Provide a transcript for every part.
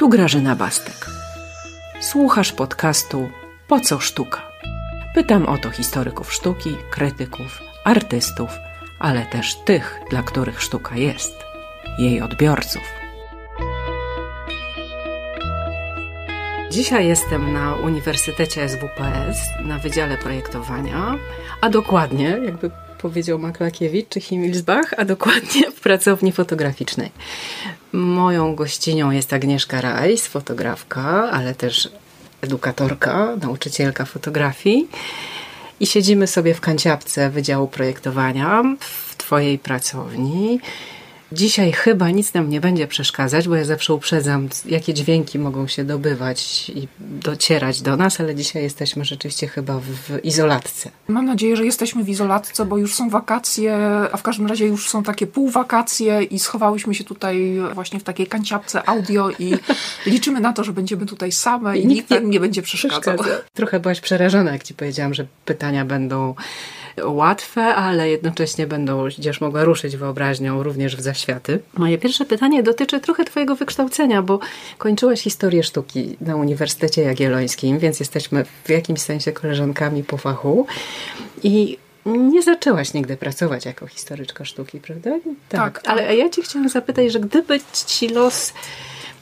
Tu Grażyna Bastek. Słuchasz podcastu Po co sztuka? Pytam o to historyków sztuki, krytyków, artystów, ale też tych, dla których sztuka jest, jej odbiorców. Dzisiaj jestem na Uniwersytecie SWPS na Wydziale Projektowania, a dokładnie, jakby powiedział Maklakiewicz czy Himmelsbach, a dokładnie w pracowni fotograficznej. Moją gościnią jest Agnieszka Rajs, fotografka, ale też edukatorka, nauczycielka fotografii. I siedzimy sobie w kanciapce Wydziału Projektowania w Twojej pracowni. Dzisiaj chyba nic nam nie będzie przeszkadzać, bo ja zawsze uprzedzam, jakie dźwięki mogą się dobywać i docierać do nas, ale dzisiaj jesteśmy rzeczywiście chyba w izolatce. Mam nadzieję, że jesteśmy w izolatce, bo już są wakacje, a w każdym razie już są takie półwakacje i schowałyśmy się tutaj właśnie w takiej kanciapce audio i liczymy na to, że będziemy tutaj same i, i nikt nam nie będzie przeszkadzał. Przeszkadza. Trochę byłaś przerażona, jak ci powiedziałam, że pytania będą łatwe, ale jednocześnie będą, będziesz mogła ruszyć wyobraźnią również w zaświaty. Moje pierwsze pytanie dotyczy trochę Twojego wykształcenia, bo kończyłaś historię sztuki na Uniwersytecie Jagiellońskim, więc jesteśmy w jakimś sensie koleżankami po fachu. I nie zaczęłaś nigdy pracować jako historyczka sztuki, prawda? Tak. tak ale ja Cię chciałam zapytać, że gdyby Ci los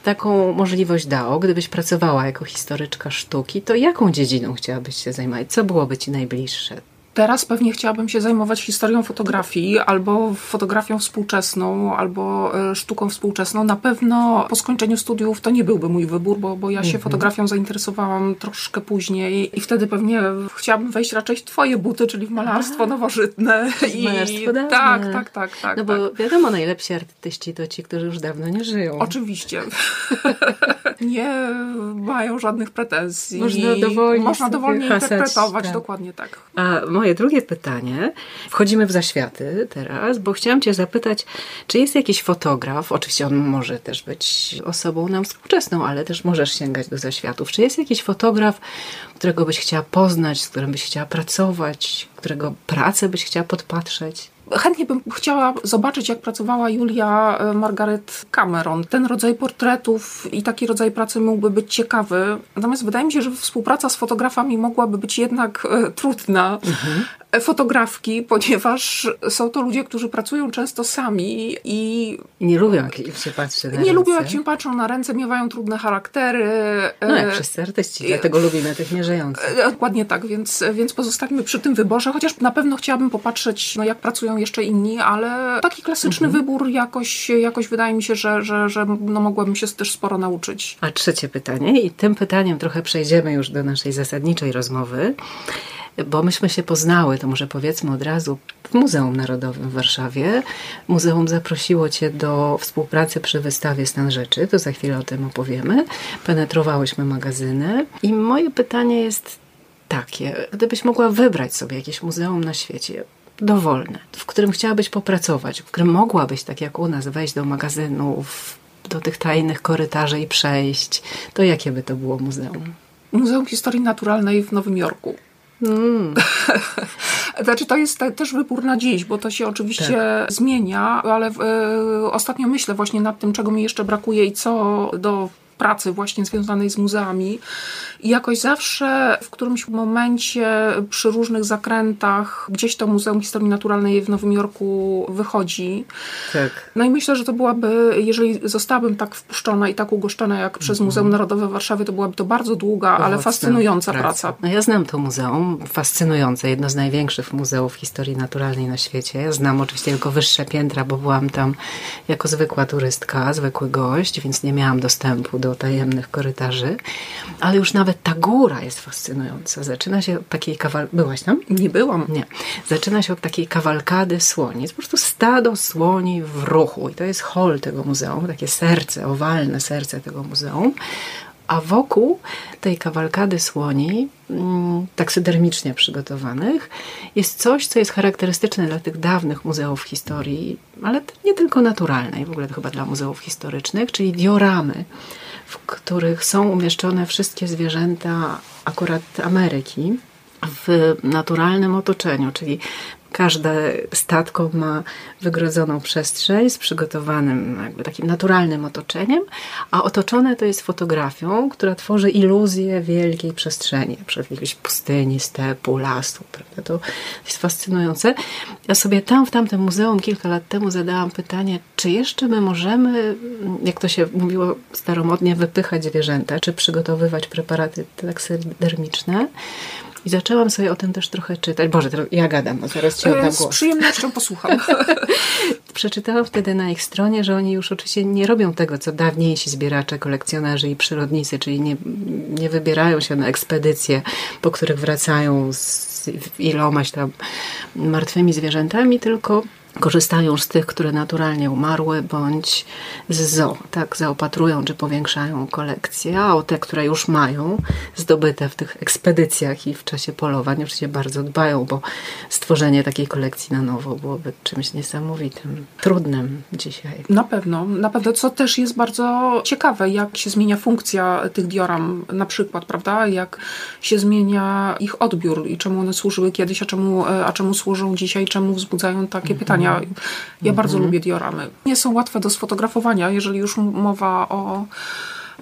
taką możliwość dał, gdybyś pracowała jako historyczka sztuki, to jaką dziedziną chciałabyś się zajmować? Co byłoby Ci najbliższe? Teraz pewnie chciałabym się zajmować historią fotografii, albo fotografią współczesną, albo e, sztuką współczesną. Na pewno po skończeniu studiów to nie byłby mój wybór, bo, bo ja się mhm. fotografią zainteresowałam troszkę później i wtedy pewnie chciałabym wejść raczej w twoje buty, czyli w malarstwo nowożytne. I malarstwo dawne. Tak, tak, tak, tak. No bo tak. wiadomo, najlepsi artyści to ci, którzy już dawno nie żyją. Oczywiście. nie mają żadnych pretensji. Można dowolnie, Można dowolnie interpretować, tak. dokładnie tak. A moje drugie pytanie. Wchodzimy w zaświaty teraz, bo chciałam Cię zapytać, czy jest jakiś fotograf, oczywiście on może też być osobą nam współczesną, ale też możesz sięgać do zaświatów. Czy jest jakiś fotograf, którego byś chciała poznać, z którym byś chciała pracować, którego pracę byś chciała podpatrzeć? Chętnie bym chciała zobaczyć, jak pracowała Julia e, Margaret Cameron. Ten rodzaj portretów i taki rodzaj pracy mógłby być ciekawy. Natomiast wydaje mi się, że współpraca z fotografami mogłaby być jednak e, trudna. Mhm fotografki, ponieważ są to ludzie, którzy pracują często sami i... Nie lubią, jak się patrzy na Nie ręce. lubią, jak się patrzą na ręce, miewają trudne charaktery. No jak wszyscy artyści, dlatego lubimy tych nieżyjących. Dokładnie tak, więc, więc pozostawimy przy tym wyborze, chociaż na pewno chciałabym popatrzeć, no, jak pracują jeszcze inni, ale taki klasyczny mhm. wybór jakoś, jakoś wydaje mi się, że, że, że no, mogłabym się też sporo nauczyć. A trzecie pytanie i tym pytaniem trochę przejdziemy już do naszej zasadniczej rozmowy bo myśmy się poznały, to może powiedzmy od razu, w Muzeum Narodowym w Warszawie. Muzeum zaprosiło Cię do współpracy przy wystawie Stan Rzeczy, to za chwilę o tym opowiemy. Penetrowałyśmy magazyny i moje pytanie jest takie, gdybyś mogła wybrać sobie jakieś muzeum na świecie, dowolne, w którym chciałabyś popracować, w którym mogłabyś, tak jak u nas, wejść do magazynów, do tych tajnych korytarzy i przejść, to jakie by to było muzeum? Muzeum Historii Naturalnej w Nowym Jorku. Mm. znaczy, to jest te, też wybór na dziś, bo to się oczywiście tak. zmienia, ale y, ostatnio myślę właśnie nad tym, czego mi jeszcze brakuje i co do pracy właśnie związanej z muzeami. I jakoś zawsze w którymś momencie przy różnych zakrętach gdzieś to Muzeum Historii Naturalnej w Nowym Jorku wychodzi. Tak. No i myślę, że to byłaby, jeżeli zostałabym tak wpuszczona i tak ugoszczona jak przez mhm. Muzeum Narodowe w Warszawie, to byłaby to bardzo długa, Owocna ale fascynująca praca. praca. No ja znam to muzeum, fascynujące, jedno z największych muzeów historii naturalnej na świecie. Ja znam oczywiście tylko wyższe piętra, bo byłam tam jako zwykła turystka, zwykły gość, więc nie miałam dostępu do tajemnych korytarzy, ale już nawet ta góra jest fascynująca. Zaczyna się od takiej kawal... Byłaś tam? Nie byłam. Nie. Zaczyna się od takiej kawalkady słoni. Jest po prostu stado słoni w ruchu. I to jest hol tego muzeum, takie serce, owalne serce tego muzeum. A wokół tej kawalkady słoni, mm, taksydermicznie przygotowanych, jest coś, co jest charakterystyczne dla tych dawnych muzeów historii, ale nie tylko naturalnej, w ogóle to chyba dla muzeów historycznych, czyli dioramy w których są umieszczone wszystkie zwierzęta akurat Ameryki w naturalnym otoczeniu, czyli Każde statko ma wygrodzoną przestrzeń z przygotowanym jakby takim naturalnym otoczeniem, a otoczone to jest fotografią, która tworzy iluzję wielkiej przestrzeni, przed jakiejś pustyni, stepu, lasu. Prawda? To jest fascynujące. Ja sobie tam, w tamtym muzeum kilka lat temu zadałam pytanie, czy jeszcze my możemy, jak to się mówiło staromodnie, wypychać zwierzęta, czy przygotowywać preparaty taksydermiczne. I zaczęłam sobie o tym też trochę czytać. Boże, ja gadam, no zaraz ci oddam głos. Z przyjemnością posłucham. Przeczytałam wtedy na ich stronie, że oni już oczywiście nie robią tego, co dawniejsi zbieracze, kolekcjonerzy i przyrodnicy, czyli nie, nie wybierają się na ekspedycje, po których wracają z ilomaś tam martwymi zwierzętami, tylko korzystają z tych, które naturalnie umarły, bądź z zoo, tak, zaopatrują czy powiększają kolekcję, a o te, które już mają, zdobyte w tych ekspedycjach i w czasie polowań, oczywiście bardzo dbają, bo stworzenie takiej kolekcji na nowo byłoby czymś niesamowitym, trudnym dzisiaj. Na pewno, na pewno, co też jest bardzo ciekawe, jak się zmienia funkcja tych dioram, na przykład, prawda, jak się zmienia ich odbiór i czemu one służyły kiedyś, a czemu, a czemu służą dzisiaj, czemu wzbudzają takie mhm. pytania ja, ja bardzo mhm. lubię dioramy. Nie są łatwe do sfotografowania, jeżeli już mowa o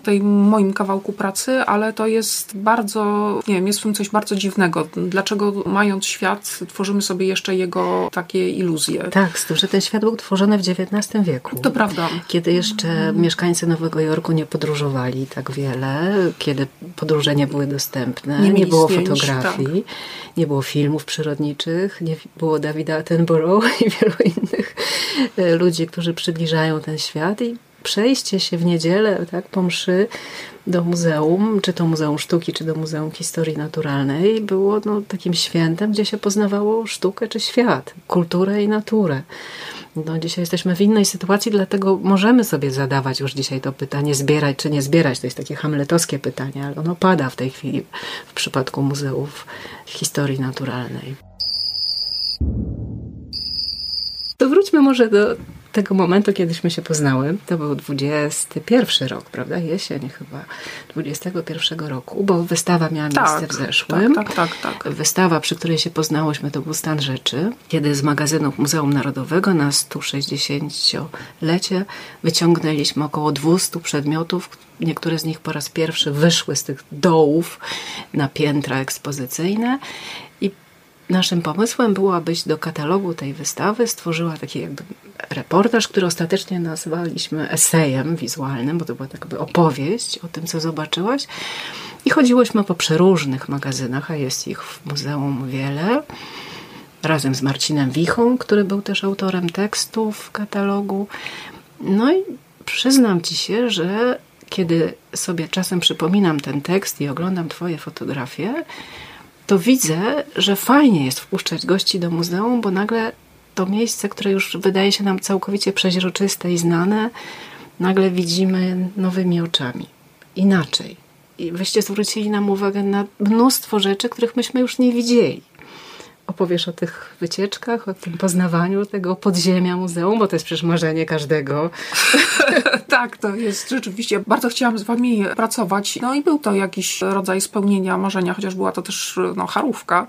tej moim kawałku pracy, ale to jest bardzo, nie wiem, jest w tym coś bardzo dziwnego. Dlaczego mając świat, tworzymy sobie jeszcze jego takie iluzje? Tak, z tym, że ten świat był tworzony w XIX wieku. To prawda. Kiedy jeszcze mieszkańcy Nowego Jorku nie podróżowali tak wiele, kiedy podróże nie były dostępne, nie, nie było zdjęć, fotografii, tak. nie było filmów przyrodniczych, nie było Davida Attenborough i wielu innych e, ludzi, którzy przybliżają ten świat i przejście się w niedzielę tak, po mszy do muzeum, czy to Muzeum Sztuki, czy do Muzeum Historii Naturalnej, było no, takim świętem, gdzie się poznawało sztukę czy świat, kulturę i naturę. No, dzisiaj jesteśmy w innej sytuacji, dlatego możemy sobie zadawać już dzisiaj to pytanie, zbierać czy nie zbierać. To jest takie hamletowskie pytanie, ale ono pada w tej chwili w przypadku muzeów historii naturalnej. To wróćmy może do tego momentu, kiedyśmy się poznały, to był 21 rok, prawda? Jesień chyba 21 roku, bo wystawa miała miejsce tak, w zeszłym. Tak, tak, tak, tak. Wystawa, przy której się poznałyśmy, to był stan rzeczy, kiedy z magazynów Muzeum Narodowego na 160-lecie wyciągnęliśmy około 200 przedmiotów, niektóre z nich po raz pierwszy wyszły z tych dołów na piętra ekspozycyjne Naszym pomysłem było, abyś do katalogu tej wystawy stworzyła taki jakby reportaż, który ostatecznie nazwaliśmy esejem wizualnym, bo to była jakby opowieść o tym, co zobaczyłaś. I chodziłyśmy po przeróżnych magazynach, a jest ich w muzeum wiele. Razem z Marcinem Wichą, który był też autorem tekstów w katalogu. No i przyznam ci się, że kiedy sobie czasem przypominam ten tekst i oglądam Twoje fotografie, to widzę, że fajnie jest wpuszczać gości do muzeum, bo nagle to miejsce, które już wydaje się nam całkowicie przeźroczyste i znane, nagle widzimy nowymi oczami. Inaczej. I wyście zwrócili nam uwagę na mnóstwo rzeczy, których myśmy już nie widzieli opowiesz o tych wycieczkach, o tym poznawaniu tego podziemia muzeum, bo to jest przecież marzenie każdego. tak, to jest rzeczywiście. Bardzo chciałam z wami pracować. No i był to jakiś rodzaj spełnienia marzenia, chociaż była to też no, charówka.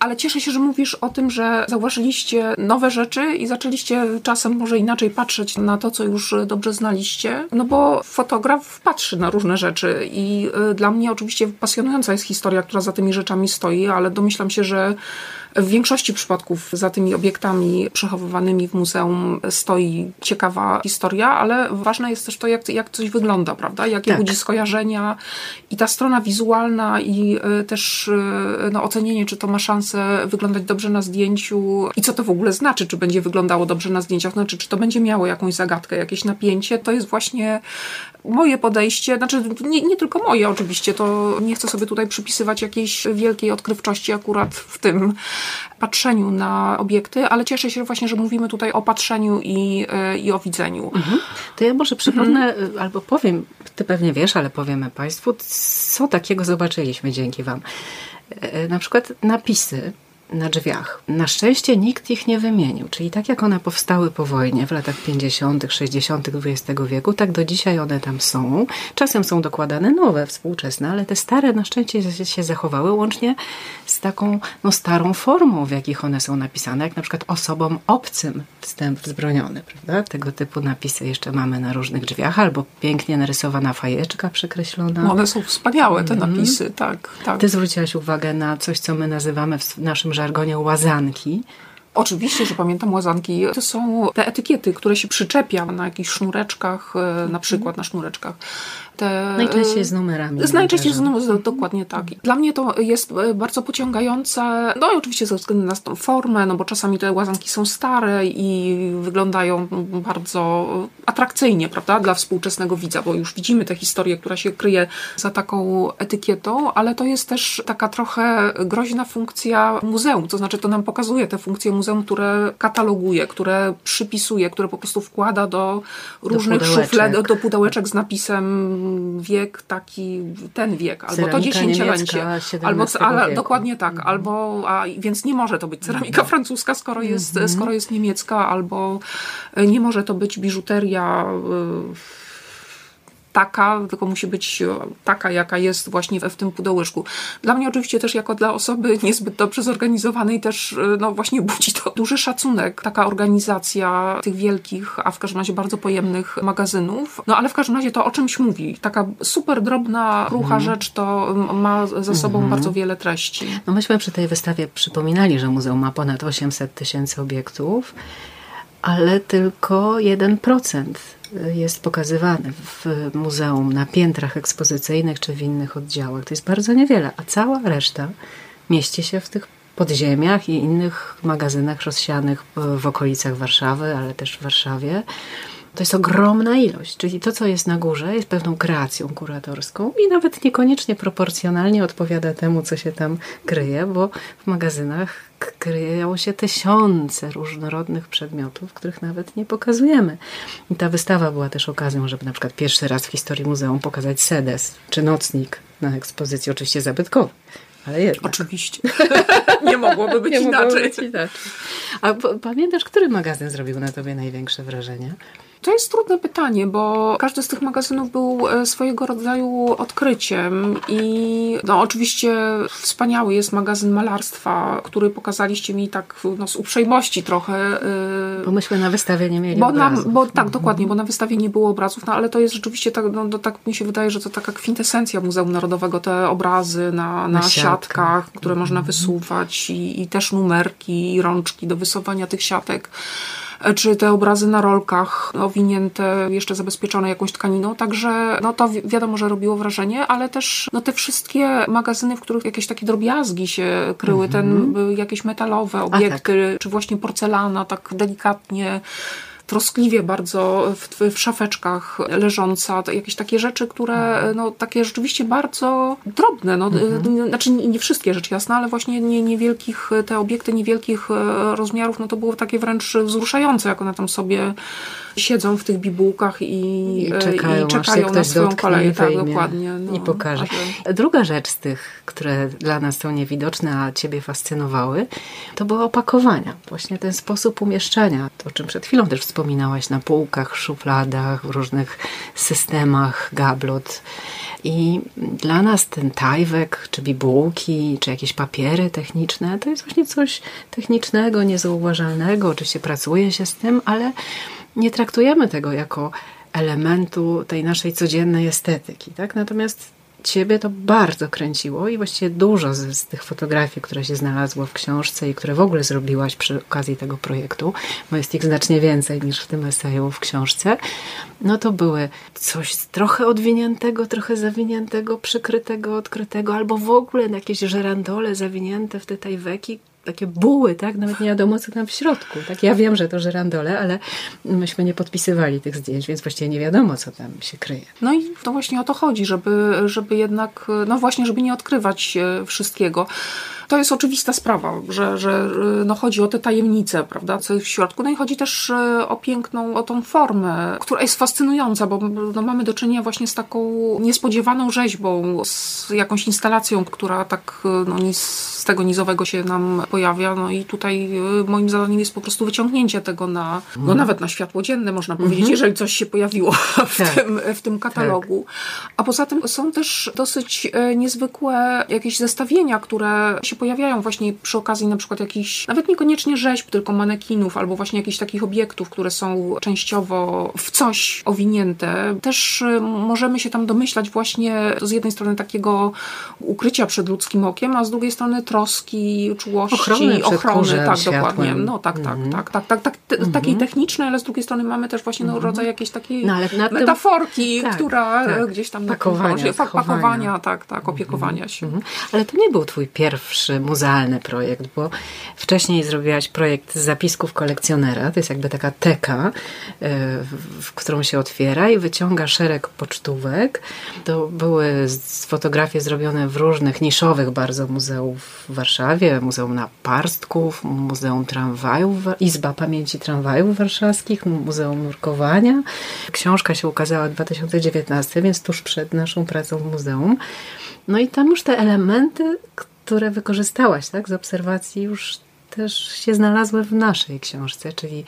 Ale cieszę się, że mówisz o tym, że zauważyliście nowe rzeczy i zaczęliście czasem może inaczej patrzeć na to, co już dobrze znaliście. No bo fotograf patrzy na różne rzeczy i y, dla mnie oczywiście pasjonująca jest historia, która za tymi rzeczami stoi, ale domyślam się, że w większości przypadków za tymi obiektami przechowywanymi w muzeum stoi ciekawa historia, ale ważne jest też to, jak, jak coś wygląda, prawda? Jakie tak. budzi skojarzenia i ta strona wizualna i y, też y, no, ocenienie, czy to ma szansę wyglądać dobrze na zdjęciu i co to w ogóle znaczy, czy będzie wyglądało dobrze na zdjęciach, znaczy, czy to będzie miało jakąś zagadkę, jakieś napięcie, to jest właśnie moje podejście, znaczy nie, nie tylko moje oczywiście, to nie chcę sobie tutaj przypisywać jakiejś wielkiej odkrywczości akurat w tym patrzeniu na obiekty, ale cieszę się właśnie, że mówimy tutaj o patrzeniu i, e, i o widzeniu. Mhm. To ja może przypomnę, mhm. albo powiem, ty pewnie wiesz, ale powiemy Państwu, co takiego zobaczyliśmy dzięki Wam. E, na przykład napisy na drzwiach. Na szczęście nikt ich nie wymienił, czyli tak jak one powstały po wojnie w latach 50., 60. XX wieku, tak do dzisiaj one tam są. Czasem są dokładane nowe, współczesne, ale te stare na szczęście się zachowały, łącznie z taką no, starą formą, w jakich one są napisane, jak na przykład osobom obcym wstęp wzbroniony, prawda? Tego typu napisy jeszcze mamy na różnych drzwiach, albo pięknie narysowana fajeczka przekreślona. No one są wspaniałe, te mm. napisy, tak, tak. Ty zwróciłaś uwagę na coś, co my nazywamy w naszym żargonie łazanki. Oczywiście, że pamiętam łazanki. To są te etykiety, które się przyczepia na jakichś sznureczkach, e, na przykład na sznureczkach te... Najczęściej z numerami. Z najczęściej z numerami, dokładnie tak. Dla mnie to jest e, bardzo pociągające, no i oczywiście ze względu na tą formę, no bo czasami te łazanki są stare i wyglądają bardzo atrakcyjnie, prawda, dla współczesnego widza, bo już widzimy tę historię, która się kryje za taką etykietą, ale to jest też taka trochę groźna funkcja muzeum, to znaczy to nam pokazuje te funkcje muzeum, które kataloguje, które przypisuje, które po prostu wkłada do różnych szuflad, do pudełeczek z napisem wiek taki, ten wiek, albo ceramika to dziesięciolecie. Albo, ale, dokładnie tak, mhm. albo, a, więc nie może to być ceramika mhm. francuska, skoro jest, mhm. skoro jest niemiecka, albo nie może to być biżuteria y, taka, tylko musi być taka, jaka jest właśnie w, tym pudełeczku. Dla mnie oczywiście też jako dla osoby niezbyt dobrze zorganizowanej też no właśnie budzi to duży szacunek. Taka organizacja tych wielkich, a w każdym razie bardzo pojemnych magazynów. No ale w każdym razie to o czymś mówi. Taka super drobna, krucha mhm. rzecz to ma za sobą mhm. bardzo wiele treści. No myśmy przy tej wystawie przypominali, że muzeum ma ponad 800 tysięcy obiektów, ale tylko 1% jest pokazywany w muzeum na piętrach ekspozycyjnych czy w innych oddziałach. To jest bardzo niewiele, a cała reszta mieści się w tych podziemiach i innych magazynach rozsianych w okolicach Warszawy, ale też w Warszawie. To jest ogromna ilość, czyli to, co jest na górze, jest pewną kreacją kuratorską i nawet niekoniecznie proporcjonalnie odpowiada temu, co się tam kryje, bo w magazynach kryją się tysiące różnorodnych przedmiotów, których nawet nie pokazujemy. I ta wystawa była też okazją, żeby na przykład pierwszy raz w historii muzeum pokazać sedes czy nocnik na ekspozycji, oczywiście zabytkowy. Ale jednak. Oczywiście. nie mogłoby być, nie inaczej. Mogłoby być inaczej. A pamiętasz, który magazyn zrobił na tobie największe wrażenie? To jest trudne pytanie, bo każdy z tych magazynów był e, swojego rodzaju odkryciem i no, oczywiście wspaniały jest magazyn malarstwa, który pokazaliście mi tak no, z uprzejmości trochę. E, bo myśmy na wystawie nie mieli bo obrazów. Na, bo, tak, mhm. dokładnie, bo na wystawie nie było obrazów, no ale to jest rzeczywiście tak, no, no, tak mi się wydaje, że to taka kwintesencja Muzeum Narodowego, te obrazy na, na, na siatkach, które mhm. można wysuwać i, i też numerki i rączki do wysuwania tych siatek czy te obrazy na rolkach owinięte, jeszcze zabezpieczone jakąś tkaniną, także no to wi wiadomo, że robiło wrażenie, ale też no te wszystkie magazyny, w których jakieś takie drobiazgi się kryły, mm -hmm. ten jakieś metalowe obiekty, tak. czy właśnie porcelana, tak delikatnie troskliwie bardzo w, w szafeczkach leżąca, jakieś takie rzeczy, które, mhm. no takie rzeczywiście bardzo drobne, no, mhm. znaczy nie wszystkie rzeczy jasne, ale właśnie nie, niewielkich, te obiekty niewielkich e, rozmiarów, no to było takie wręcz wzruszające, jak one tam sobie siedzą w tych bibułkach i, I czekają, i czekają na swoją kolej. Tak, dokładnie. No, I pokaże. Druga rzecz z tych, które dla nas są niewidoczne, a Ciebie fascynowały, to były opakowania. Właśnie ten sposób umieszczania, to o czym przed chwilą też wspominałaś, na półkach, szufladach, w różnych systemach, gablot. I dla nas ten tajwek, czy bibułki, czy jakieś papiery techniczne, to jest właśnie coś technicznego, niezauważalnego. Oczywiście pracuje się z tym, ale nie traktujemy tego jako elementu tej naszej codziennej estetyki. Tak? Natomiast Ciebie to bardzo kręciło i właściwie dużo z, z, tych fotografii, które się znalazło w książce i które w ogóle zrobiłaś przy okazji tego projektu, bo jest ich znacznie więcej niż w tym eseju w książce, no to były coś trochę odwiniętego, trochę zawiniętego, przykrytego, odkrytego, albo w ogóle jakieś żerandole zawinięte w te tajweki, takie buły, tak? Nawet nie wiadomo, co tam w środku. Tak? Ja wiem, że to żerandole, ale myśmy nie podpisywali tych zdjęć, więc właściwie nie wiadomo, co tam się kryje. No i to właśnie o to chodzi, żeby, żeby jednak, no właśnie, żeby nie odkrywać e, wszystkiego. To jest oczywista sprawa, że, że no, chodzi o te tajemnice, prawda, co jest w środku. No i chodzi też o piękną, o tą formę, która jest fascynująca, bo no, mamy do czynienia właśnie z taką niespodziewaną rzeźbą, z jakąś instalacją, która tak no, nic z tego nizowego się nam pojawia. No i tutaj moim zadaniem jest po prostu wyciągnięcie tego na, no mhm. nawet na światło dzienne, można powiedzieć, mhm. jeżeli coś się pojawiło w, tak. tym, w tym katalogu. Tak. A poza tym są też dosyć niezwykłe jakieś zestawienia, które się pojawiają właśnie przy okazji na przykład jakichś, nawet niekoniecznie rzeźb, tylko manekinów, albo właśnie jakichś takich obiektów, które są częściowo w coś owinięte. Też e, możemy się tam domyślać właśnie z jednej strony takiego ukrycia przed ludzkim okiem, a z drugiej strony troski, czułości, ochrony, ochrony tak, światłem. dokładnie. No tak, tak, mm. tak, tak, tak, tak, te, mm. takiej technicznej, ale z drugiej strony mamy też właśnie no, mhm. rodzaj jakiejś takiej no, metaforki, tym, tak, która tak, gdzieś tam pakowania, na pakowania, tak, tak, opiekowania mhm. się. Mm. Ale to nie był twój pierwszy muzealny projekt, bo wcześniej zrobiłaś projekt zapisków kolekcjonera, to jest jakby taka teka, e, w którą się otwiera i wyciąga szereg pocztówek. To były fotografie zrobione w różnych niszowych bardzo muzeów w Warszawie, Muzeum Naparstków, Muzeum Tramwajów, Izba Pamięci Tramwajów Warszawskich, Muzeum Nurkowania. Książka się ukazała w 2019, więc tuż przed naszą pracą w muzeum. No i tam już te elementy, które wykorzystałaś tak, z obserwacji, już też się znalazły w naszej książce, czyli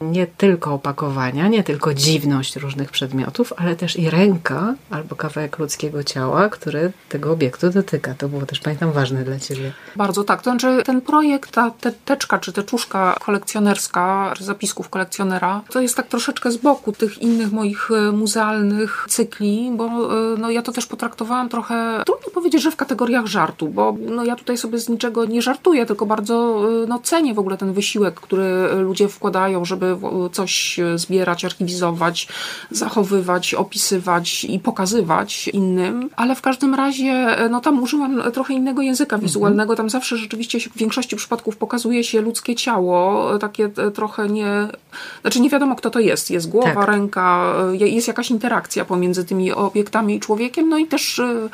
nie tylko opakowania, nie tylko dziwność różnych przedmiotów, ale też i ręka albo kawałek ludzkiego ciała, który tego obiektu dotyka. To było też, pamiętam, ważne dla Ciebie. Bardzo tak. To znaczy ten projekt, ta te teczka czy teczuszka kolekcjonerska, zapisków kolekcjonera, to jest tak troszeczkę z boku tych innych moich e, muzealnych cykli, bo e, no, ja to też potraktowałam trochę, trudno powiedzieć, że w kategoriach żartu, bo no, ja tutaj sobie z niczego nie żartuję, tylko bardzo e, no, cenię w ogóle ten wysiłek, który ludzie wkładają, żeby żeby coś zbierać, archiwizować, zachowywać, opisywać i pokazywać innym, ale w każdym razie no tam użyłam trochę innego języka mhm. wizualnego, tam zawsze rzeczywiście w większości przypadków pokazuje się ludzkie ciało, takie trochę nie, znaczy nie wiadomo kto to jest, jest głowa, tak. ręka, jest jakaś interakcja pomiędzy tymi obiektami i człowiekiem, no i też e,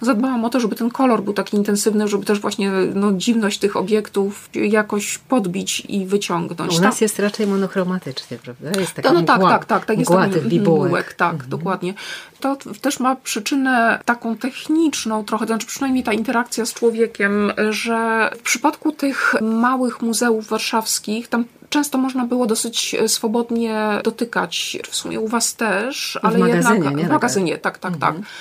zadbałam o to, żeby ten kolor był taki intensywny, żeby też właśnie no, dziwność tych obiektów jakoś podbić i wyciągnąć. U nas jest raczej monochromatyczny chromatycznie, prawda? Jest taka no, no tak, tak, tak, tak. Jest mgła tych bibułek. Tak, mhm. dokładnie. To też ma przyczynę taką techniczną trochę, znaczy przynajmniej ta interakcja z człowiekiem, że w przypadku tych małych muzeów warszawskich, tam często można było dosyć swobodnie dotykać, w sumie u was też, ale w jednak nie? w magazynie, tak, tak, tak. mhm. tak.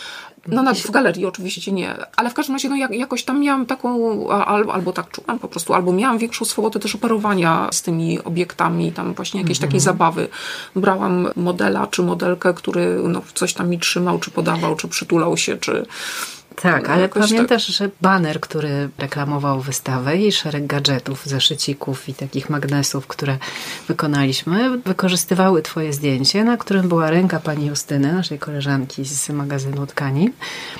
No nawet w galerii oczywiście nie, ale w każdym razie no, jak, jakoś tam miałam taką, albo, albo tak czułam po prostu, albo miałam większą swobodę też operowania z tymi obiektami, tam właśnie jakieś takiej mhm. zabawy. Brałam modela czy modelkę, który no, coś tam mi trzymał, czy podawał, czy przytulał się, czy tak, ale pamiętasz, tak. że baner, który reklamował wystawę i szereg gadżetów, zeszycików i takich magnesów, które wykonaliśmy, wykorzystywały twoje zdjęcie, na którym była ręka pani Justyny, naszej koleżanki z magazynu Tkanin,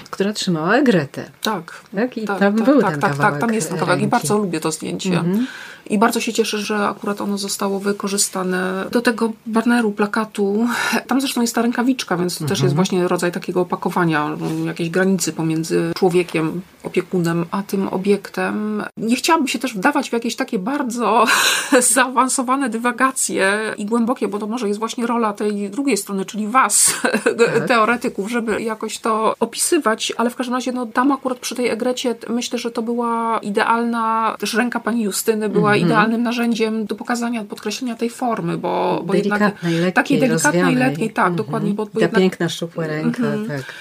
która trzymała Egretę. Tak. tak? I tak, tam tak, był tak, ten tak, kawałek tak, tam jest ten kawałek i bardzo lubię to zdjęcie. Mhm. I bardzo się cieszę, że akurat ono zostało wykorzystane do tego baneru, plakatu. Tam zresztą jest ta rękawiczka, więc to mhm. też jest właśnie rodzaj takiego opakowania, jakiejś granicy pomiędzy człowiekiem, opiekunem, a tym obiektem. Nie chciałabym się też wdawać w jakieś takie bardzo zaawansowane dywagacje i głębokie, bo to może jest właśnie rola tej drugiej strony, czyli was, tak. teoretyków, żeby jakoś to opisywać, ale w każdym razie no, tam akurat przy tej Egrecie myślę, że to była idealna, też ręka pani Justyny była mm -hmm. idealnym narzędziem do pokazania, podkreślenia tej formy, bo, bo delikatnej, jednak, lekkiej, takiej delikatnej, letniej, tak, mm -hmm. dokładnie. Bo, bo Ta jednak, piękna, szczupła ręka, mm -hmm. tak.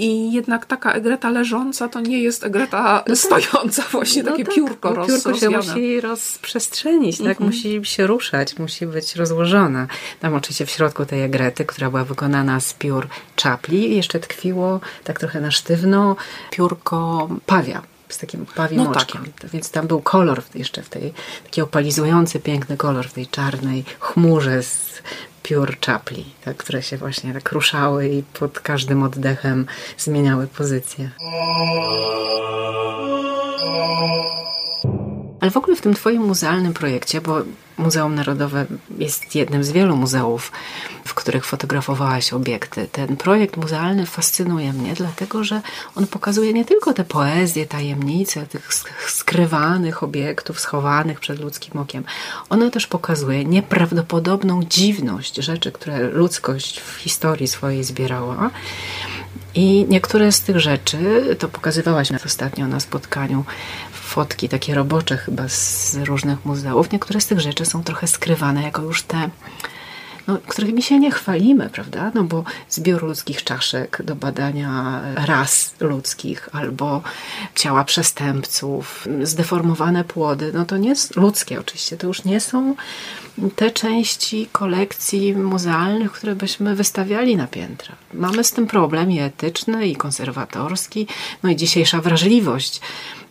I jednak taka egreta leżąca to nie jest egreta no stojąca, właśnie no takie tak, piórko roz, Piórko się musi rozprzestrzenić, tak? Mhm. musi się ruszać, musi być rozłożona. Tam oczywiście w środku tej egrety, która była wykonana z piór czapli, jeszcze tkwiło tak trochę na sztywno piórko pawia z takim pawim no tak. oczkiem. Tak. Więc tam był kolor jeszcze w tej, taki opalizujący, piękny kolor w tej czarnej chmurze z piór czapli, tak, które się właśnie tak ruszały i pod każdym oddechem zmieniały pozycję. Ale w ogóle w tym twoim muzealnym projekcie, bo Muzeum Narodowe jest jednym z wielu muzeów, w których fotografowałaś obiekty. Ten projekt muzealny fascynuje mnie, dlatego że on pokazuje nie tylko te poezje, tajemnice tych skrywanych obiektów, schowanych przed ludzkim okiem. Ono też pokazuje nieprawdopodobną dziwność rzeczy, które ludzkość w historii swojej zbierała. I niektóre z tych rzeczy, to pokazywałaś ostatnio na spotkaniu fotki takie robocze chyba z różnych muzeów, niektóre z tych rzeczy są trochę skrywane jako już te no, którymi się nie chwalimy, prawda? No bo zbiór ludzkich czaszek do badania ras ludzkich albo ciała przestępców, zdeformowane płody, no to nie jest ludzkie oczywiście, to już nie są te części kolekcji muzealnych, które byśmy wystawiali na piętra. Mamy z tym problem i etyczny, i konserwatorski, no i dzisiejsza wrażliwość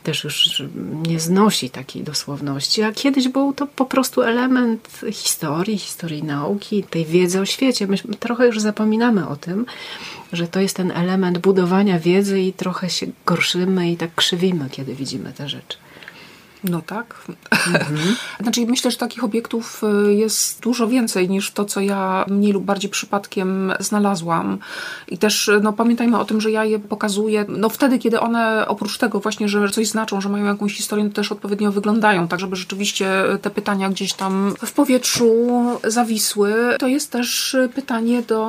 też już nie znosi takiej dosłowności, a kiedyś był to po prostu element historii, historii nauki, tej wiedzy o świecie. My trochę już zapominamy o tym, że to jest ten element budowania wiedzy i trochę się gorszymy i tak krzywimy, kiedy widzimy te rzeczy. No tak. Mhm. znaczy myślę, że takich obiektów y, jest dużo więcej niż to, co ja mniej lub bardziej przypadkiem znalazłam. I też no, pamiętajmy o tym, że ja je pokazuję no, wtedy, kiedy one oprócz tego właśnie, że coś znaczą, że mają jakąś historię, to też odpowiednio wyglądają, tak żeby rzeczywiście te pytania gdzieś tam w powietrzu zawisły. To jest też pytanie do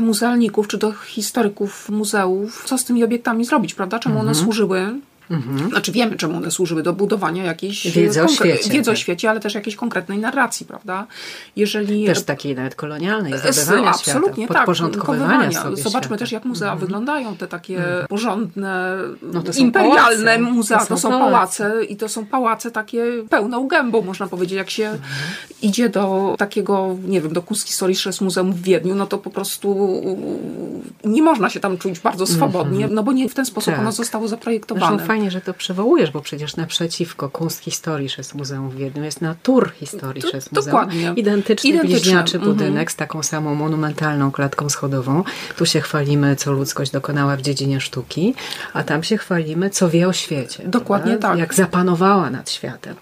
muzealników czy do historyków muzeów, co z tymi obiektami zrobić, prawda? Czemu one mhm. służyły? Mhm. Znaczy wiemy, czemu one służyły do budowania jakiejś wiedzy o świecie, wiedzy o tak. świecie ale też jakiejś konkretnej narracji, prawda? Jeżeli... Też takiej nawet kolonialnej, zdobywania Absolutnie, świata, podporządkowywania tak, Zobaczmy świata. też, jak muzea mhm. wyglądają, te takie mhm. porządne, no imperialne pałace. muzea. To są, to są pałace. pałace. i to są pałace takie pełną gębą, można powiedzieć. Jak się mhm. idzie do takiego, nie wiem, do Kunsthistorisches Muzeum w Wiedniu, no to po prostu nie można się tam czuć bardzo swobodnie, mhm. no bo nie w ten sposób tak. ono zostało zaprojektowane fajnie, że to przywołujesz, bo przecież naprzeciwko Kunsthistorisches Muzeum w Wiedniu jest Naturhistorisches Muzeum. Dokładnie. Identyczny, Identyczny. bliźniaczy mhm. budynek z taką samą monumentalną klatką schodową. Tu się chwalimy, co ludzkość dokonała w dziedzinie sztuki, a tam się chwalimy, co wie o świecie. Dokładnie prawda? tak. Jak zapanowała nad światem.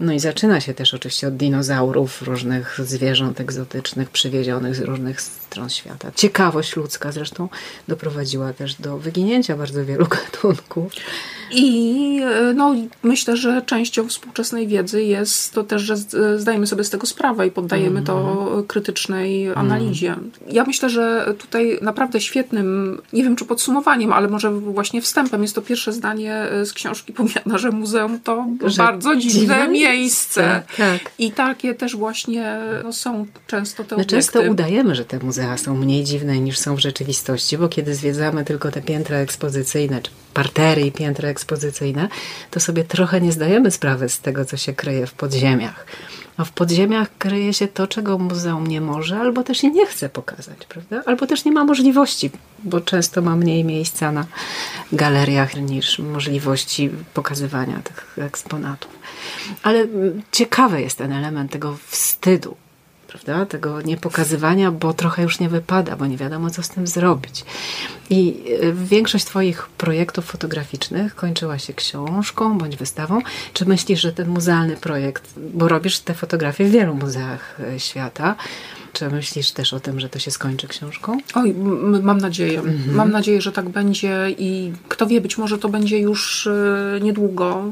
No i zaczyna się też oczywiście od dinozaurów, różnych zwierząt egzotycznych, przywiezionych z różnych stron świata. Ciekawość ludzka zresztą doprowadziła też do wyginięcia bardzo wielu gatunków. I e, no, myślę, że częścią współczesnej wiedzy jest to też, że zdajemy sobie z tego sprawę i poddajemy to mhm. krytycznej mhm. analizie. Ja myślę, że tutaj naprawdę świetnym, nie wiem czy podsumowaniem, ale może właśnie wstępem jest to pierwsze zdanie e, z książki Pomiana, że muzeum to że bardzo dziwne miejsce. Tak. I takie też właśnie no, są często te My obiekty. często udajemy, że te muzea są mniej dziwne niż są w rzeczywistości, bo kiedy zwiedzamy tylko te piętra ekspozycyjne, czy partery i piętra ekspozycyjne, to sobie trochę nie zdajemy sprawy z tego, co się kryje w podziemiach. A w podziemiach kryje się to, czego muzeum nie może, albo też nie chce pokazać, prawda? Albo też nie ma możliwości, bo często ma mniej miejsca na galeriach niż możliwości pokazywania tych eksponatów. Ale ciekawy jest ten element tego wstydu, prawda? Tego niepokazywania, bo trochę już nie wypada, bo nie wiadomo, co z tym zrobić. I e, większość Twoich projektów fotograficznych kończyła się książką bądź wystawą. Czy myślisz, że ten muzealny projekt, bo robisz te fotografie w wielu muzeach e, świata, czy myślisz też o tym, że to się skończy książką? Oj, mam nadzieję. Mhm. Mam nadzieję, że tak będzie i kto wie, być może to będzie już e, niedługo.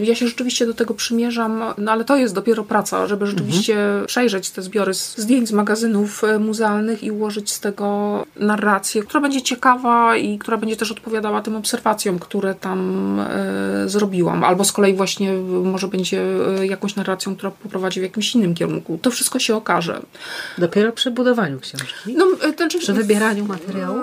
Ja się rzeczywiście do tego przymierzam, no ale to jest dopiero praca, żeby rzeczywiście mhm. przejrzeć te zbiory zdjęć z magazynów e, muzealnych i ułożyć z tego narrację, która będzie ciekawa i która będzie też odpowiadała tym obserwacjom, które tam e, zrobiłam. Albo z kolei właśnie może będzie e, jakąś narracją, która poprowadzi w jakimś innym kierunku. To wszystko się okaże. Dopiero przy budowaniu książki? No, ten, przy wybieraniu materiału?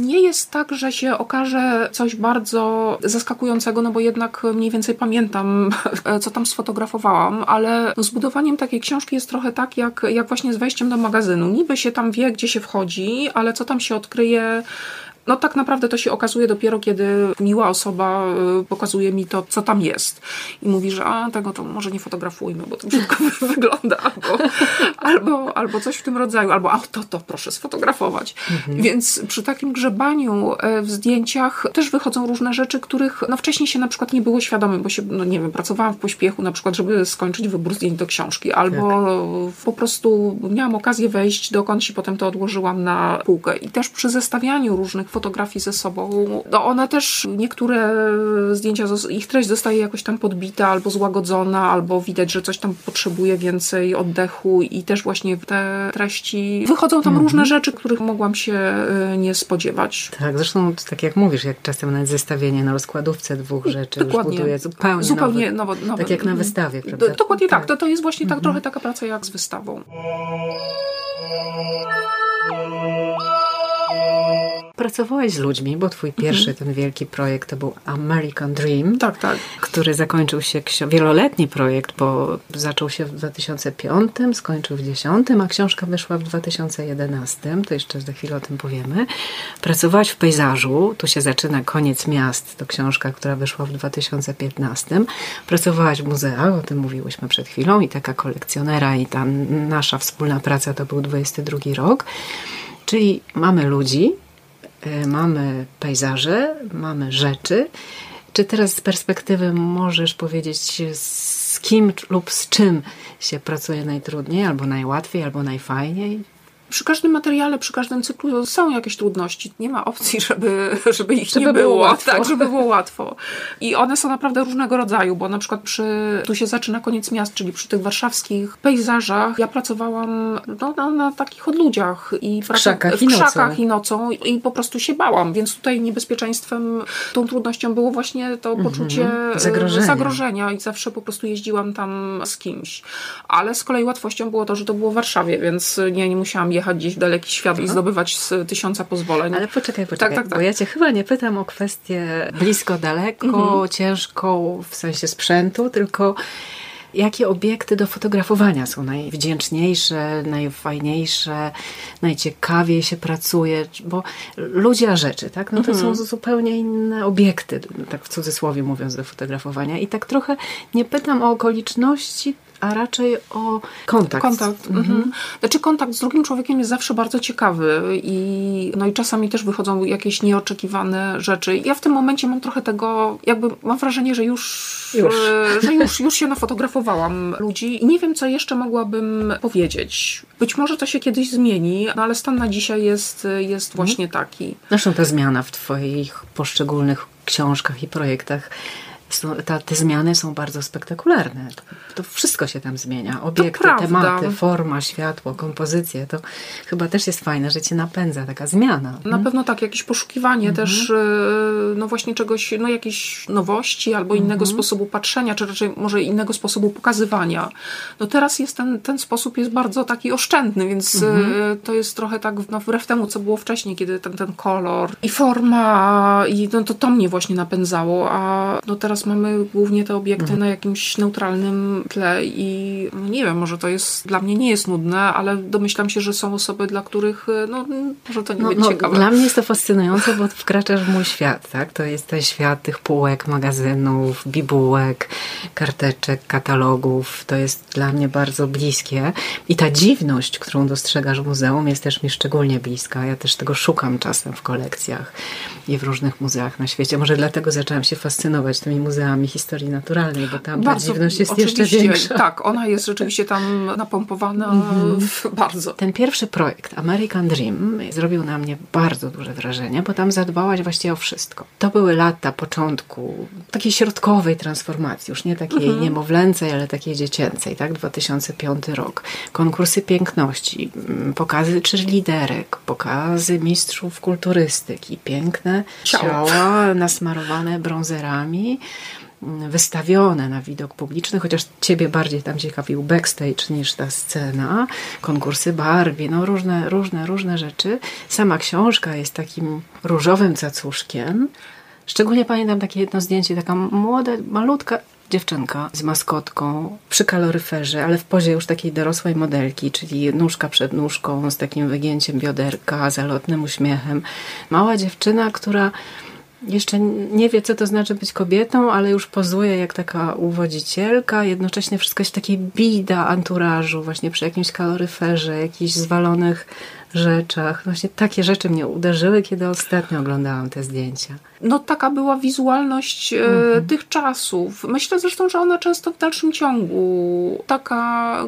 nie jest tak, że się okaże coś bardzo zaskakującego, no bo jednak mniej więcej pamiętam, co tam sfotografowałam, ale z budowaniem takiej książki jest trochę tak, jak, jak właśnie z wejściem do magazynu. Niby się tam wie, gdzie się wchodzi, ale co tam się odkryje, no tak naprawdę to się okazuje dopiero, kiedy miła osoba y, pokazuje mi to, co tam jest. I mówi, że a, tego to może nie fotografujmy, bo to brzydko wygląda, albo, albo, albo coś w tym rodzaju, albo a to, to proszę sfotografować. Mhm. Więc przy takim grzebaniu e, w zdjęciach też wychodzą różne rzeczy, których no, wcześniej się na przykład nie było świadomym, bo się, no nie wiem, pracowałam w pośpiechu na przykład, żeby skończyć wybór zdjęć do książki, albo tak. po prostu miałam okazję wejść, dokąd się potem to odłożyłam na półkę. I też przy zestawianiu różnych fotografii ze sobą, no one też, niektóre zdjęcia, ich treść zostaje jakoś tam podbita albo złagodzona, albo widać, że coś tam potrzebuje więcej oddechu i też właśnie te treści wychodzą tam mm -hmm. różne rzeczy, których mogłam się y, nie spodziewać. Tak, zresztą tak jak mówisz, jak czasem nawet zestawienie na rozkładówce dwóch rzeczy Dokładnie. już buduje zupełnie, zupełnie nowy, nowo, tak jak na wystawie, prawda? Dokładnie tak, tak. To, to jest właśnie tak, mm -hmm. trochę taka praca jak z wystawą. Pracowałeś z ludźmi, bo twój pierwszy mhm. ten wielki projekt to był American Dream. Tak, tak. Który zakończył się, wieloletni projekt, bo zaczął się w 2005, skończył w 2010, a książka wyszła w 2011. To jeszcze za chwilę o tym powiemy. Pracowałaś w pejzażu, tu się zaczyna Koniec Miast, to książka, która wyszła w 2015. Pracowałaś w muzeach, o tym mówiłyśmy przed chwilą, i taka kolekcjonera, i ta nasza wspólna praca to był 22 rok. Czyli mamy ludzi, mamy pejzaże, mamy rzeczy. Czy teraz z perspektywy możesz powiedzieć, z kim lub z czym się pracuje najtrudniej, albo najłatwiej, albo najfajniej? Przy każdym materiale, przy każdym cyklu są jakieś trudności. Nie ma opcji, żeby, żeby ich żeby nie było. było łatwo. Tak, żeby było łatwo. I one są naprawdę różnego rodzaju, bo na przykład przy, tu się zaczyna koniec miast, czyli przy tych warszawskich pejzażach, ja pracowałam no, na, na takich odludziach i w krzakach, w i, krzakach nocą. i nocą i po prostu się bałam, więc tutaj niebezpieczeństwem, tą trudnością było właśnie to mhm. poczucie -hmm. zagrożenia. zagrożenia i zawsze po prostu jeździłam tam z kimś. Ale z kolei łatwością było to, że to było w Warszawie, więc nie, nie musiałam jechać jechać gdzieś w daleki świat i zdobywać z tysiąca pozwoleń. Ale poczekaj, poczekaj, tak, tak, tak. bo ja cię chyba nie pytam o kwestię blisko, daleko, mhm. ciężką w sensie sprzętu, tylko jakie obiekty do fotografowania są najwdzięczniejsze, najfajniejsze, najciekawiej się pracuje, bo ludzie a rzeczy, tak? No to mhm. są zupełnie inne obiekty, tak w cudzysłowie mówiąc, do fotografowania. I tak trochę nie pytam o okoliczności, a raczej o kontakt. Kontakt. Mhm. mhm. Znaczy kontakt z drugim człowiekiem jest zawsze bardzo ciekawy i, no i czasami też wychodzą jakieś nieoczekiwane rzeczy. Ja w tym momencie mam trochę tego, jakby mam wrażenie, że już, już. E, że już, już się nafotografowałam ludzi i nie wiem, co jeszcze mogłabym powiedzieć. Być może to się kiedyś zmieni, no ale stan na dzisiaj jest, jest mhm. właśnie taki. Zresztą ta zmiana w Twoich poszczególnych książkach i projektach ta, te zmiany są bardzo spektakularne. To, to wszystko się tam zmienia. Obiekty, tematy, forma, światło, kompozycje. To chyba też jest fajne, że cię napędza taka zmiana. Na hmm? pewno tak, jakieś poszukiwanie mhm. też e, no właśnie czegoś, no jakiejś nowości albo innego mhm. sposobu patrzenia, czy raczej może innego sposobu pokazywania. No teraz jest ten, ten sposób jest bardzo taki oszczędny, więc e, mhm. to jest trochę tak no, wbrew temu, co było wcześniej, kiedy ten, ten kolor i forma i no, to to mnie właśnie napędzało, a no teraz mamy głównie te obiekty mhm. na jakimś neutralnym tle i no nie wiem, może to jest, dla mnie nie jest nudne, ale domyślam się, że są osoby, dla których no, może to nie no, będzie no, ciekawe. Dla mnie jest to fascynujące, bo wkraczasz w mój świat, tak? To jest ten świat tych półek, magazynów, bibułek, karteczek, katalogów. To jest dla mnie bardzo bliskie i ta dziwność, którą dostrzegasz w muzeum jest też mi szczególnie bliska. Ja też tego szukam czasem w kolekcjach i w różnych muzeach na świecie. Może dlatego zaczęłam się fascynować tymi muzeami muzeami historii naturalnej, bo tam bardzo, dziwność jest jeszcze większa. Tak, ona jest rzeczywiście tam napompowana mm -hmm. bardzo. Ten pierwszy projekt, American Dream, zrobił na mnie bardzo duże wrażenie, bo tam zadbałaś właściwie o wszystko. To były lata początku takiej środkowej transformacji, już nie takiej mm -hmm. niemowlęcej, ale takiej dziecięcej, tak? 2005 rok. Konkursy piękności, mm, pokazy liderek, pokazy mistrzów kulturystyki, piękne ciała, ciała nasmarowane brązerami, wystawione na widok publiczny, chociaż ciebie bardziej tam ciekawił backstage niż ta scena, konkursy Barbie, no różne, różne, różne rzeczy. Sama książka jest takim różowym cacuszkiem. Szczególnie pamiętam takie jedno zdjęcie, taka młoda, malutka dziewczynka z maskotką przy kaloryferze, ale w pozie już takiej dorosłej modelki, czyli nóżka przed nóżką, z takim wygięciem bioderka, zalotnym uśmiechem. Mała dziewczyna, która jeszcze nie wie, co to znaczy być kobietą, ale już pozuje jak taka uwodzicielka. Jednocześnie wszystko jest w takiej bida anturażu, właśnie przy jakimś kaloryferze, jakichś zwalonych rzeczach. Właśnie takie rzeczy mnie uderzyły, kiedy ostatnio oglądałam te zdjęcia. No taka była wizualność e, mhm. tych czasów. Myślę zresztą, że ona często w dalszym ciągu taka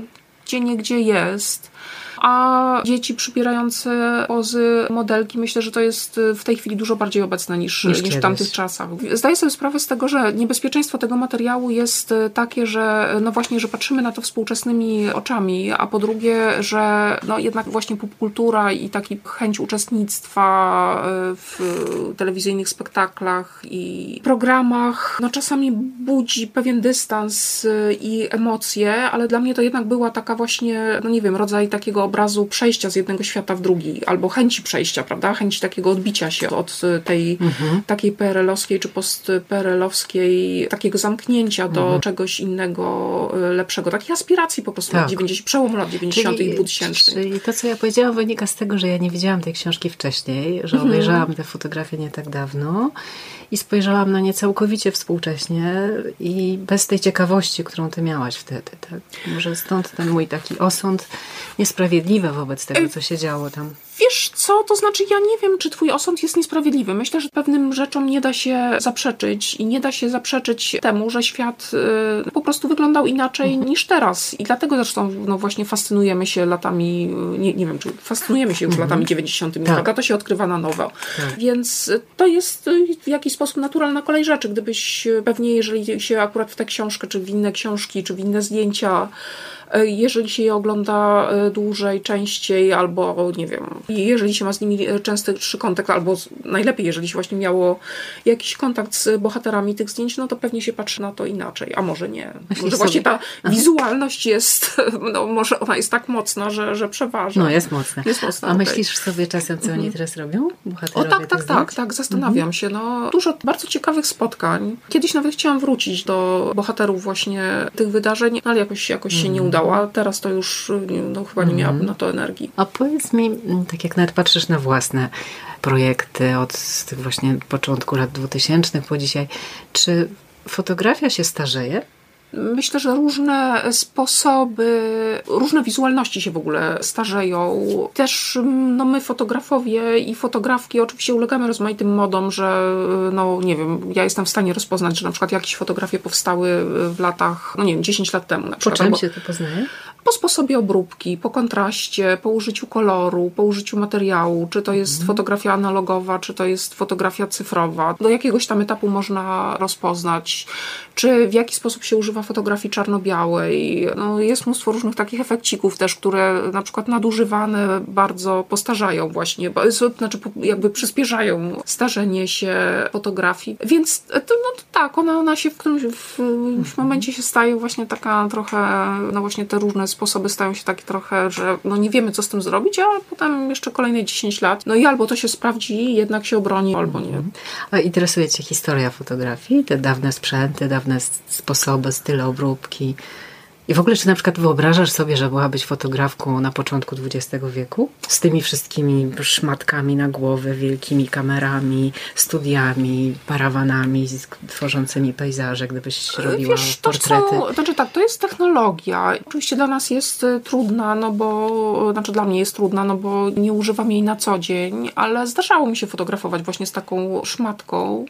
gdzie nie gdzie jest a dzieci przybierające pozy modelki, myślę, że to jest y, w tej chwili dużo bardziej obecne niż, niż, niż w tamtych czasach. Zdaję sobie sprawę z tego, że niebezpieczeństwo tego materiału jest y, takie, że no właśnie, że patrzymy na to współczesnymi oczami, a po drugie, że no jednak właśnie popkultura i taki chęć uczestnictwa y, w telewizyjnych spektaklach i programach, no czasami budzi pewien dystans i emocje, ale dla mnie to jednak była taka właśnie, no nie wiem, rodzaj takiego obrazu przejścia z jednego świata w drugi, albo chęci przejścia, prawda? Chęci takiego odbicia się od tej mhm. takiej PRL-owskiej czy post-PRL-owskiej, takiego zamknięcia do mhm. czegoś innego, y, lepszego. Takiej aspiracji po prostu tak. lat 90, przełomu lat 90. Czyli, i 2000. Czyli to, co ja powiedziałam, wynika z tego, że ja nie widziałam tej książki wcześniej, że mhm. obejrzałam te fotografie nie tak dawno i spojrzałam na nie całkowicie współcześnie i bez tej ciekawości, którą ty miałaś wtedy. Tak? Może stąd ten mój taki osąd niesprawiedliwy wobec tego, co się działo tam. Wiesz co, to znaczy ja nie wiem, czy twój osąd jest niesprawiedliwy. Myślę, że pewnym rzeczom nie da się zaprzeczyć i nie da się zaprzeczyć temu, że świat y, po prostu wyglądał inaczej mhm. niż teraz. I dlatego zresztą no właśnie fascynujemy się latami, y, nie, nie wiem, czy fascynujemy się już mhm. latami 90. Tak. prawda? To się odkrywa na nowo. Tak. Więc to jest y, w jakiś sposób naturalna kolej rzeczy. Gdybyś y, pewnie, jeżeli się akurat w tę książkę, czy w inne książki, czy w inne zdjęcia jeżeli się je ogląda e, dłużej, częściej, albo nie wiem, jeżeli się ma z nimi e, częstszy kontakt, albo najlepiej, jeżeli się właśnie miało jakiś kontakt z bohaterami tych zdjęć, no to pewnie się patrzy na to inaczej, a może nie. Może właśnie ta wizualność jest, no może ona jest tak mocna, że, że przeważa. No jest mocna. Jest mocna a okay. myślisz sobie czasem, co oni mhm. teraz robią? O tak, tak, tak, tak, zastanawiam mhm. się. No, dużo bardzo ciekawych spotkań. Kiedyś nawet chciałam wrócić do bohaterów właśnie tych wydarzeń, ale jakoś, jakoś się nie mhm. udało a teraz to już no, chyba nie miałabym na to energii. A powiedz mi, tak jak nawet patrzysz na własne projekty od tych właśnie początku lat 2000 po dzisiaj, czy fotografia się starzeje? Myślę, że różne sposoby, różne wizualności się w ogóle starzeją. Też no, my fotografowie i fotografki oczywiście ulegamy rozmaitym modom, że no nie wiem, ja jestem w stanie rozpoznać, że na przykład jakieś fotografie powstały w latach, no nie wiem, 10 lat temu na przykład. Po czym się to poznaje? Po sposobie obróbki, po kontraście, po użyciu koloru, po użyciu materiału, czy to jest mhm. fotografia analogowa, czy to jest fotografia cyfrowa. Do jakiegoś tam etapu można rozpoznać, czy w jaki sposób się używa fotografii czarno-białej. No, jest mnóstwo różnych takich efekcików też, które na przykład nadużywane bardzo postarzają właśnie, znaczy jakby przyspieszają starzenie się fotografii. Więc to, no, to tak, ona, ona się w którymś w, w momencie się staje właśnie taka trochę, no właśnie te różne sposoby stają się takie trochę, że no nie wiemy co z tym zrobić, a potem jeszcze kolejne 10 lat, no i albo to się sprawdzi, jednak się obroni, albo nie. A interesuje Cię historia fotografii? Te dawne sprzęty, dawne sposoby, style obróbki? I w ogóle, czy na przykład wyobrażasz sobie, że byłabyś fotografką na początku XX wieku? Z tymi wszystkimi szmatkami na głowę, wielkimi kamerami, studiami, parawanami tworzącymi pejzaże, gdybyś robiła Wiesz, to portrety? Co, znaczy tak, to jest technologia. Oczywiście dla nas jest y, trudna, no bo, znaczy dla mnie jest trudna, no bo nie używam jej na co dzień, ale zdarzało mi się fotografować właśnie z taką szmatką.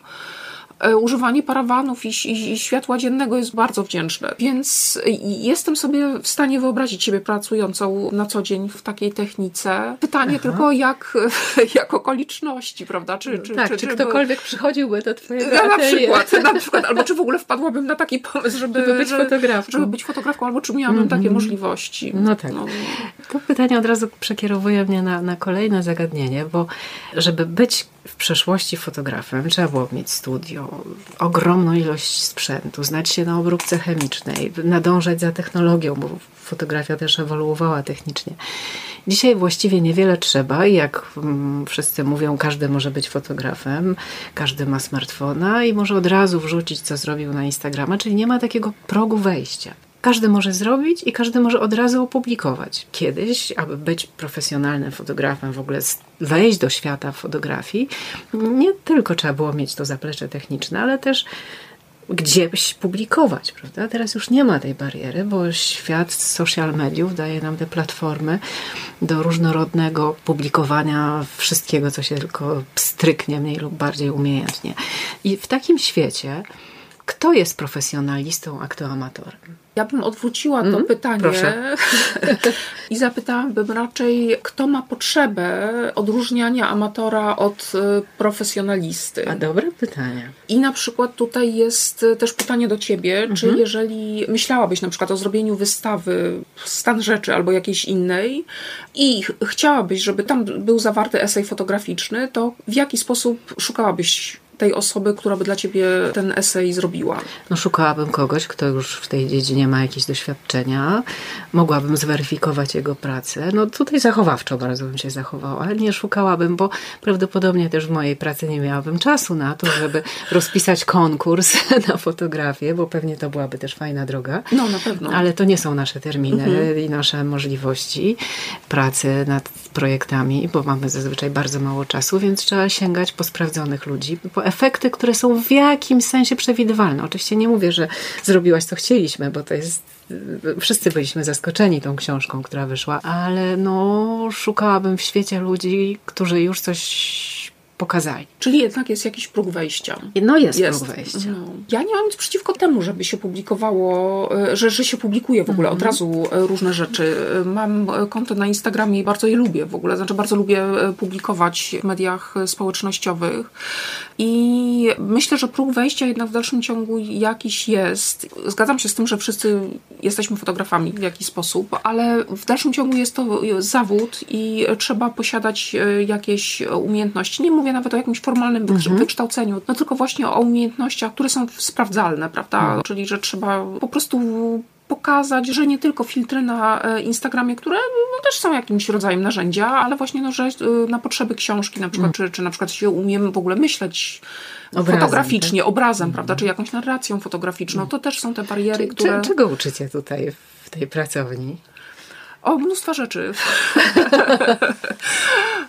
E, używanie parawanów i, i, i, światła dziennego jest bardzo wdzięczne. Więc jestem sobie w stanie wyobrazić siebie pracującą na co dzień w takiej technice. Pytanie Aha. tylko, jak, jak okoliczności, prawda? Czy, czy, tak, czy, czy ktokolwiek by... przychodziłby do twojego ja, na przykład, na przykład, albo czy w ogóle wpadłabym na taki pomysł, żeby, żeby być fotografką. Żeby być fotografką, albo czy miałabym mm -hmm. takie możliwości. No tak. No. To pytanie od razu przekierowuje mnie na, na kolejne zagadnienie, bo żeby być w przeszłości fotografem trzeba było mieć studio, ogromną ilość sprzętu, znać się na obróbce chemicznej, nadążać za technologią, bo fotografia też ewoluowała technicznie. Dzisiaj właściwie niewiele trzeba i jak mm, wszyscy mówią, każdy może być fotografem, każdy ma smartfona i może od razu wrzucić, co zrobił na Instagrama, czyli nie ma takiego progu wejścia. Każdy może zrobić i każdy może od razu opublikować. Kiedyś, aby być profesjonalnym fotografem, w ogóle wejść do świata fotografii, nie tylko trzeba było mieć to zaplecze techniczne, ale też gdzieś publikować, prawda? Teraz już nie ma tej bariery, bo świat social mediów daje nam te platformy do różnorodnego publikowania wszystkiego, co się tylko stryknie mniej lub bardziej umiejętnie. I w takim świecie kto jest profesjonalistą, a kto amatorem? Ja bym odwróciła to mm, pytanie proszę. i zapytałabym raczej, kto ma potrzebę odróżniania amatora od y, profesjonalisty. A dobre pytanie. I na przykład tutaj jest y, też pytanie do ciebie, mm -hmm. czy mhm. jeżeli myślałabyś na przykład o zrobieniu wystawy stan rzeczy albo jakiejś innej i chciałabyś, żeby tam był zawarty esej fotograficzny, to w jaki sposób szukałabyś tej osoby, która by dla ciebie ten esej zrobiła? No, szukałabym kogoś, kto już w tej dziedzinie ma jakieś doświadczenia. Mogłabym zweryfikować jego pracę. No tutaj zachowawczo bardzo bym się zachowała. Nie szukałabym, bo prawdopodobnie też w mojej pracy nie miałabym czasu na to, żeby rozpisać konkurs na fotografię, bo pewnie to byłaby też fajna droga. No, na pewno. Ale to nie są nasze terminy mhm. i nasze możliwości pracy nad projektami, bo mamy zazwyczaj bardzo mało czasu, więc trzeba sięgać po sprawdzonych ludzi, po efekty, które są w jakimś sensie przewidywalne. Oczywiście nie mówię, że zrobiłaś co chcieliśmy, bo to jest wszyscy byliśmy zaskoczeni tą książką, która wyszła, ale no szukałabym w świecie ludzi, którzy już coś pokazali. Czyli jednak jest jakiś próg wejścia. No jest, jest. próg wejścia. No. Ja nie mam nic przeciwko temu, żeby się publikowało, e, że, że się publikuje w ogóle od mhm. razu e, różne rzeczy. Mam konto na Instagramie i bardzo je lubię w ogóle. Znaczy bardzo lubię e, publikować w mediach społecznościowych i myślę, że próg wejścia jednak w dalszym ciągu jakiś jest. Zgadzam się z tym, że wszyscy jesteśmy fotografami w jakiś sposób, ale w dalszym ciągu jest to zawód i trzeba posiadać jakieś umiejętności. Nie mówię nawet o jakimś formalnym mhm. wykształceniu, no tylko właśnie o umiejętnościach, które są sprawdzalne, prawda? Mhm. Czyli, że trzeba po prostu pokazać, że nie tylko filtry na e, Instagramie, które no, też są jakimś rodzajem narzędzia, ale właśnie no, że e, na potrzeby książki na przykład, mm. czy, czy na przykład się umiemy w ogóle myśleć obrazem, fotograficznie, tak? obrazem, mm. prawda, czy jakąś narracją fotograficzną, mm. to też są te bariery, czy, które... Czego uczycie tutaj w tej pracowni? O, mnóstwa rzeczy.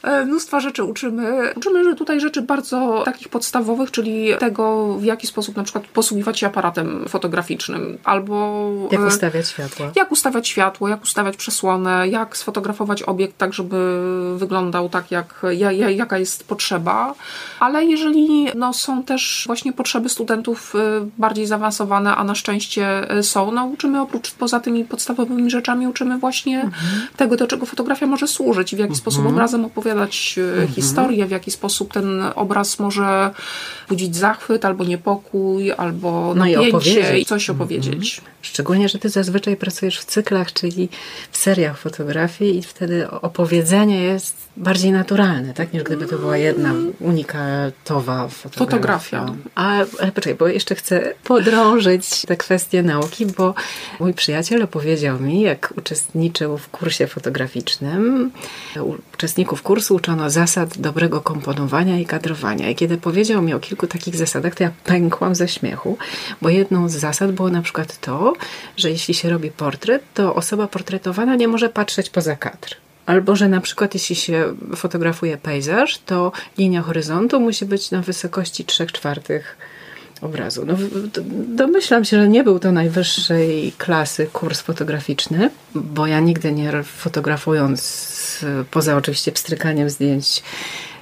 E, mnóstwa rzeczy uczymy. Uczymy tutaj rzeczy bardzo takich podstawowych, czyli tego, w jaki sposób na przykład posługiwać się aparatem fotograficznym, albo... Jak e, ustawiać światło. Jak ustawiać światło, jak ustawiać przesłonę, jak sfotografować obiekt tak, żeby wyglądał tak, jak, jaka jest potrzeba. Ale jeżeli no, są też właśnie potrzeby studentów e, bardziej zaawansowane, a na szczęście są, no uczymy oprócz poza tymi podstawowymi rzeczami, uczymy właśnie mhm. tego, do czego fotografia może służyć, w jaki mhm. sposób obrazem opowiadać e, mhm. historię, w jaki sposób ten obraz może budzić zachwyt, albo niepokój, albo no napięcie i, i coś mhm. opowiedzieć. Szczególnie, że ty zazwyczaj pracujesz w cyklach, czyli w seriach fotografii i wtedy opowiedzenie jest bardziej naturalne, tak? Niż gdyby to była jedna unikatowa fotografia. fotografia. A, ale poczekaj, bo jeszcze chcę podrążyć tę kwestię nauki, bo mój przyjaciel opowiedział mi, jak uczestniczył w kursie fotograficznym. Uczestników kursu uczono zasad dobrego komponowania i kadrowania. I kiedy powiedział mi o kilku takich zasadach, to ja pękłam ze śmiechu, bo jedną z zasad było na przykład to, że jeśli się robi portret, to osoba portretowana nie może patrzeć poza kadr. Albo, że na przykład jeśli się fotografuje pejzaż, to linia horyzontu musi być na wysokości 3 czwartych obrazu. No, domyślam się, że nie był to najwyższej klasy kurs fotograficzny, bo ja nigdy nie fotografując, poza oczywiście pstrykaniem zdjęć,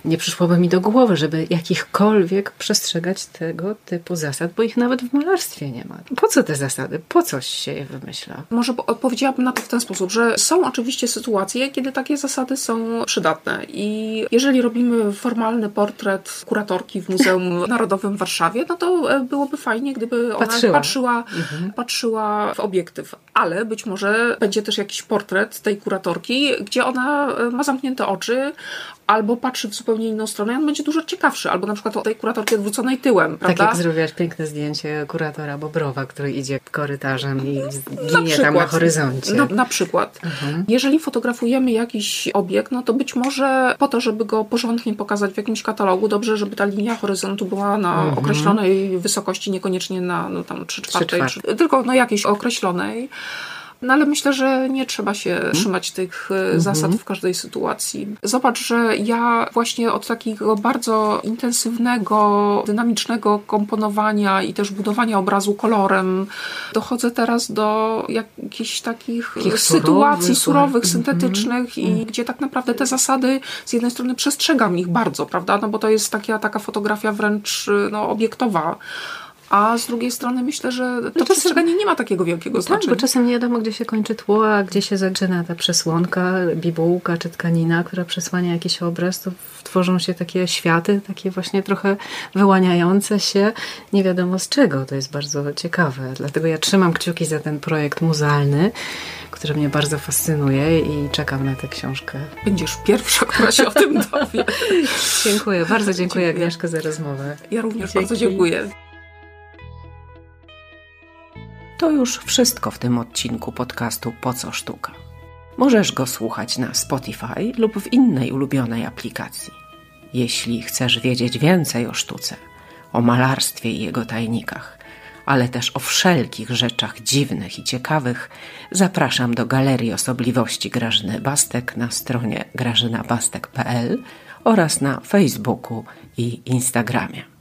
nie przyszłoby mi do głowy, żeby jakichkolwiek przestrzegać tego typu zasad, bo ich nawet w malarstwie nie ma. Po co te zasady? Po coś się je wymyśla? Może odpowiedziałabym na to w ten sposób, że są oczywiście sytuacje, kiedy takie zasady są przydatne i jeżeli robimy formalny portret kuratorki w Muzeum Narodowym w Warszawie, no to e, byłoby fajnie, gdyby ona patrzyła, patrzyła, mhm. patrzyła w obiektyw. Ale być może będzie też jakiś portret tej kuratorki, gdzie ona e, ma zamknięte oczy albo patrzy w zupełnie inną stronę, on będzie dużo ciekawszy. Albo na przykład o tej kuratorki odwróconej tyłem, prawda? Tak jak zrobiłaś piękne zdjęcie kuratora Bobrowa, który idzie korytarzem i ginie tam na horyzoncie. Na, na przykład. Mhm. Jeżeli fotografujemy jakiś obiekt, no to być może po to, żeby go porządnie pokazać w jakimś katalogu, dobrze, żeby ta linia horyzontu była na mhm. określonej wysokości, niekoniecznie na no, tam 3 czwartej, tylko no, jakiejś określonej. No ale myślę, że nie trzeba się hmm. trzymać tych e, mhm. zasad w każdej sytuacji. Zobacz, że ja właśnie od takiego bardzo intensywnego, dynamicznego komponowania i też budowania obrazu kolorem dochodzę teraz do jakichś takich sytuacji surowych, mhm. syntetycznych i mhm. gdzie tak naprawdę te zasady z jednej strony przestrzegam ich bardzo, prawda? No bo to jest taka, taka fotografia wręcz no, obiektowa a z drugiej strony myślę, że to no przestrzeganie nie ma takiego wielkiego tak, znaczenia. bo czasem nie wiadomo, gdzie się kończy tło, a gdzie się zaczyna ta przesłonka, bibułka czy tkanina, która przesłania jakiś obraz, to tworzą się takie światy, takie właśnie trochę wyłaniające się, nie wiadomo z czego. To jest bardzo ciekawe. Dlatego ja trzymam kciuki za ten projekt muzealny, który mnie bardzo fascynuje i czekam na tę książkę. Będziesz pierwsza, która się o tym dowie. dziękuję, bardzo dziękuję, dziękuję. Agnieszko za rozmowę. Ja również Dzięki. bardzo dziękuję. To już wszystko w tym odcinku podcastu Po co sztuka. Możesz go słuchać na Spotify lub w innej ulubionej aplikacji. Jeśli chcesz wiedzieć więcej o sztuce, o malarstwie i jego tajnikach, ale też o wszelkich rzeczach dziwnych i ciekawych, zapraszam do Galerii Osobliwości Grażyny Bastek na stronie grażynabastek.pl oraz na Facebooku i Instagramie.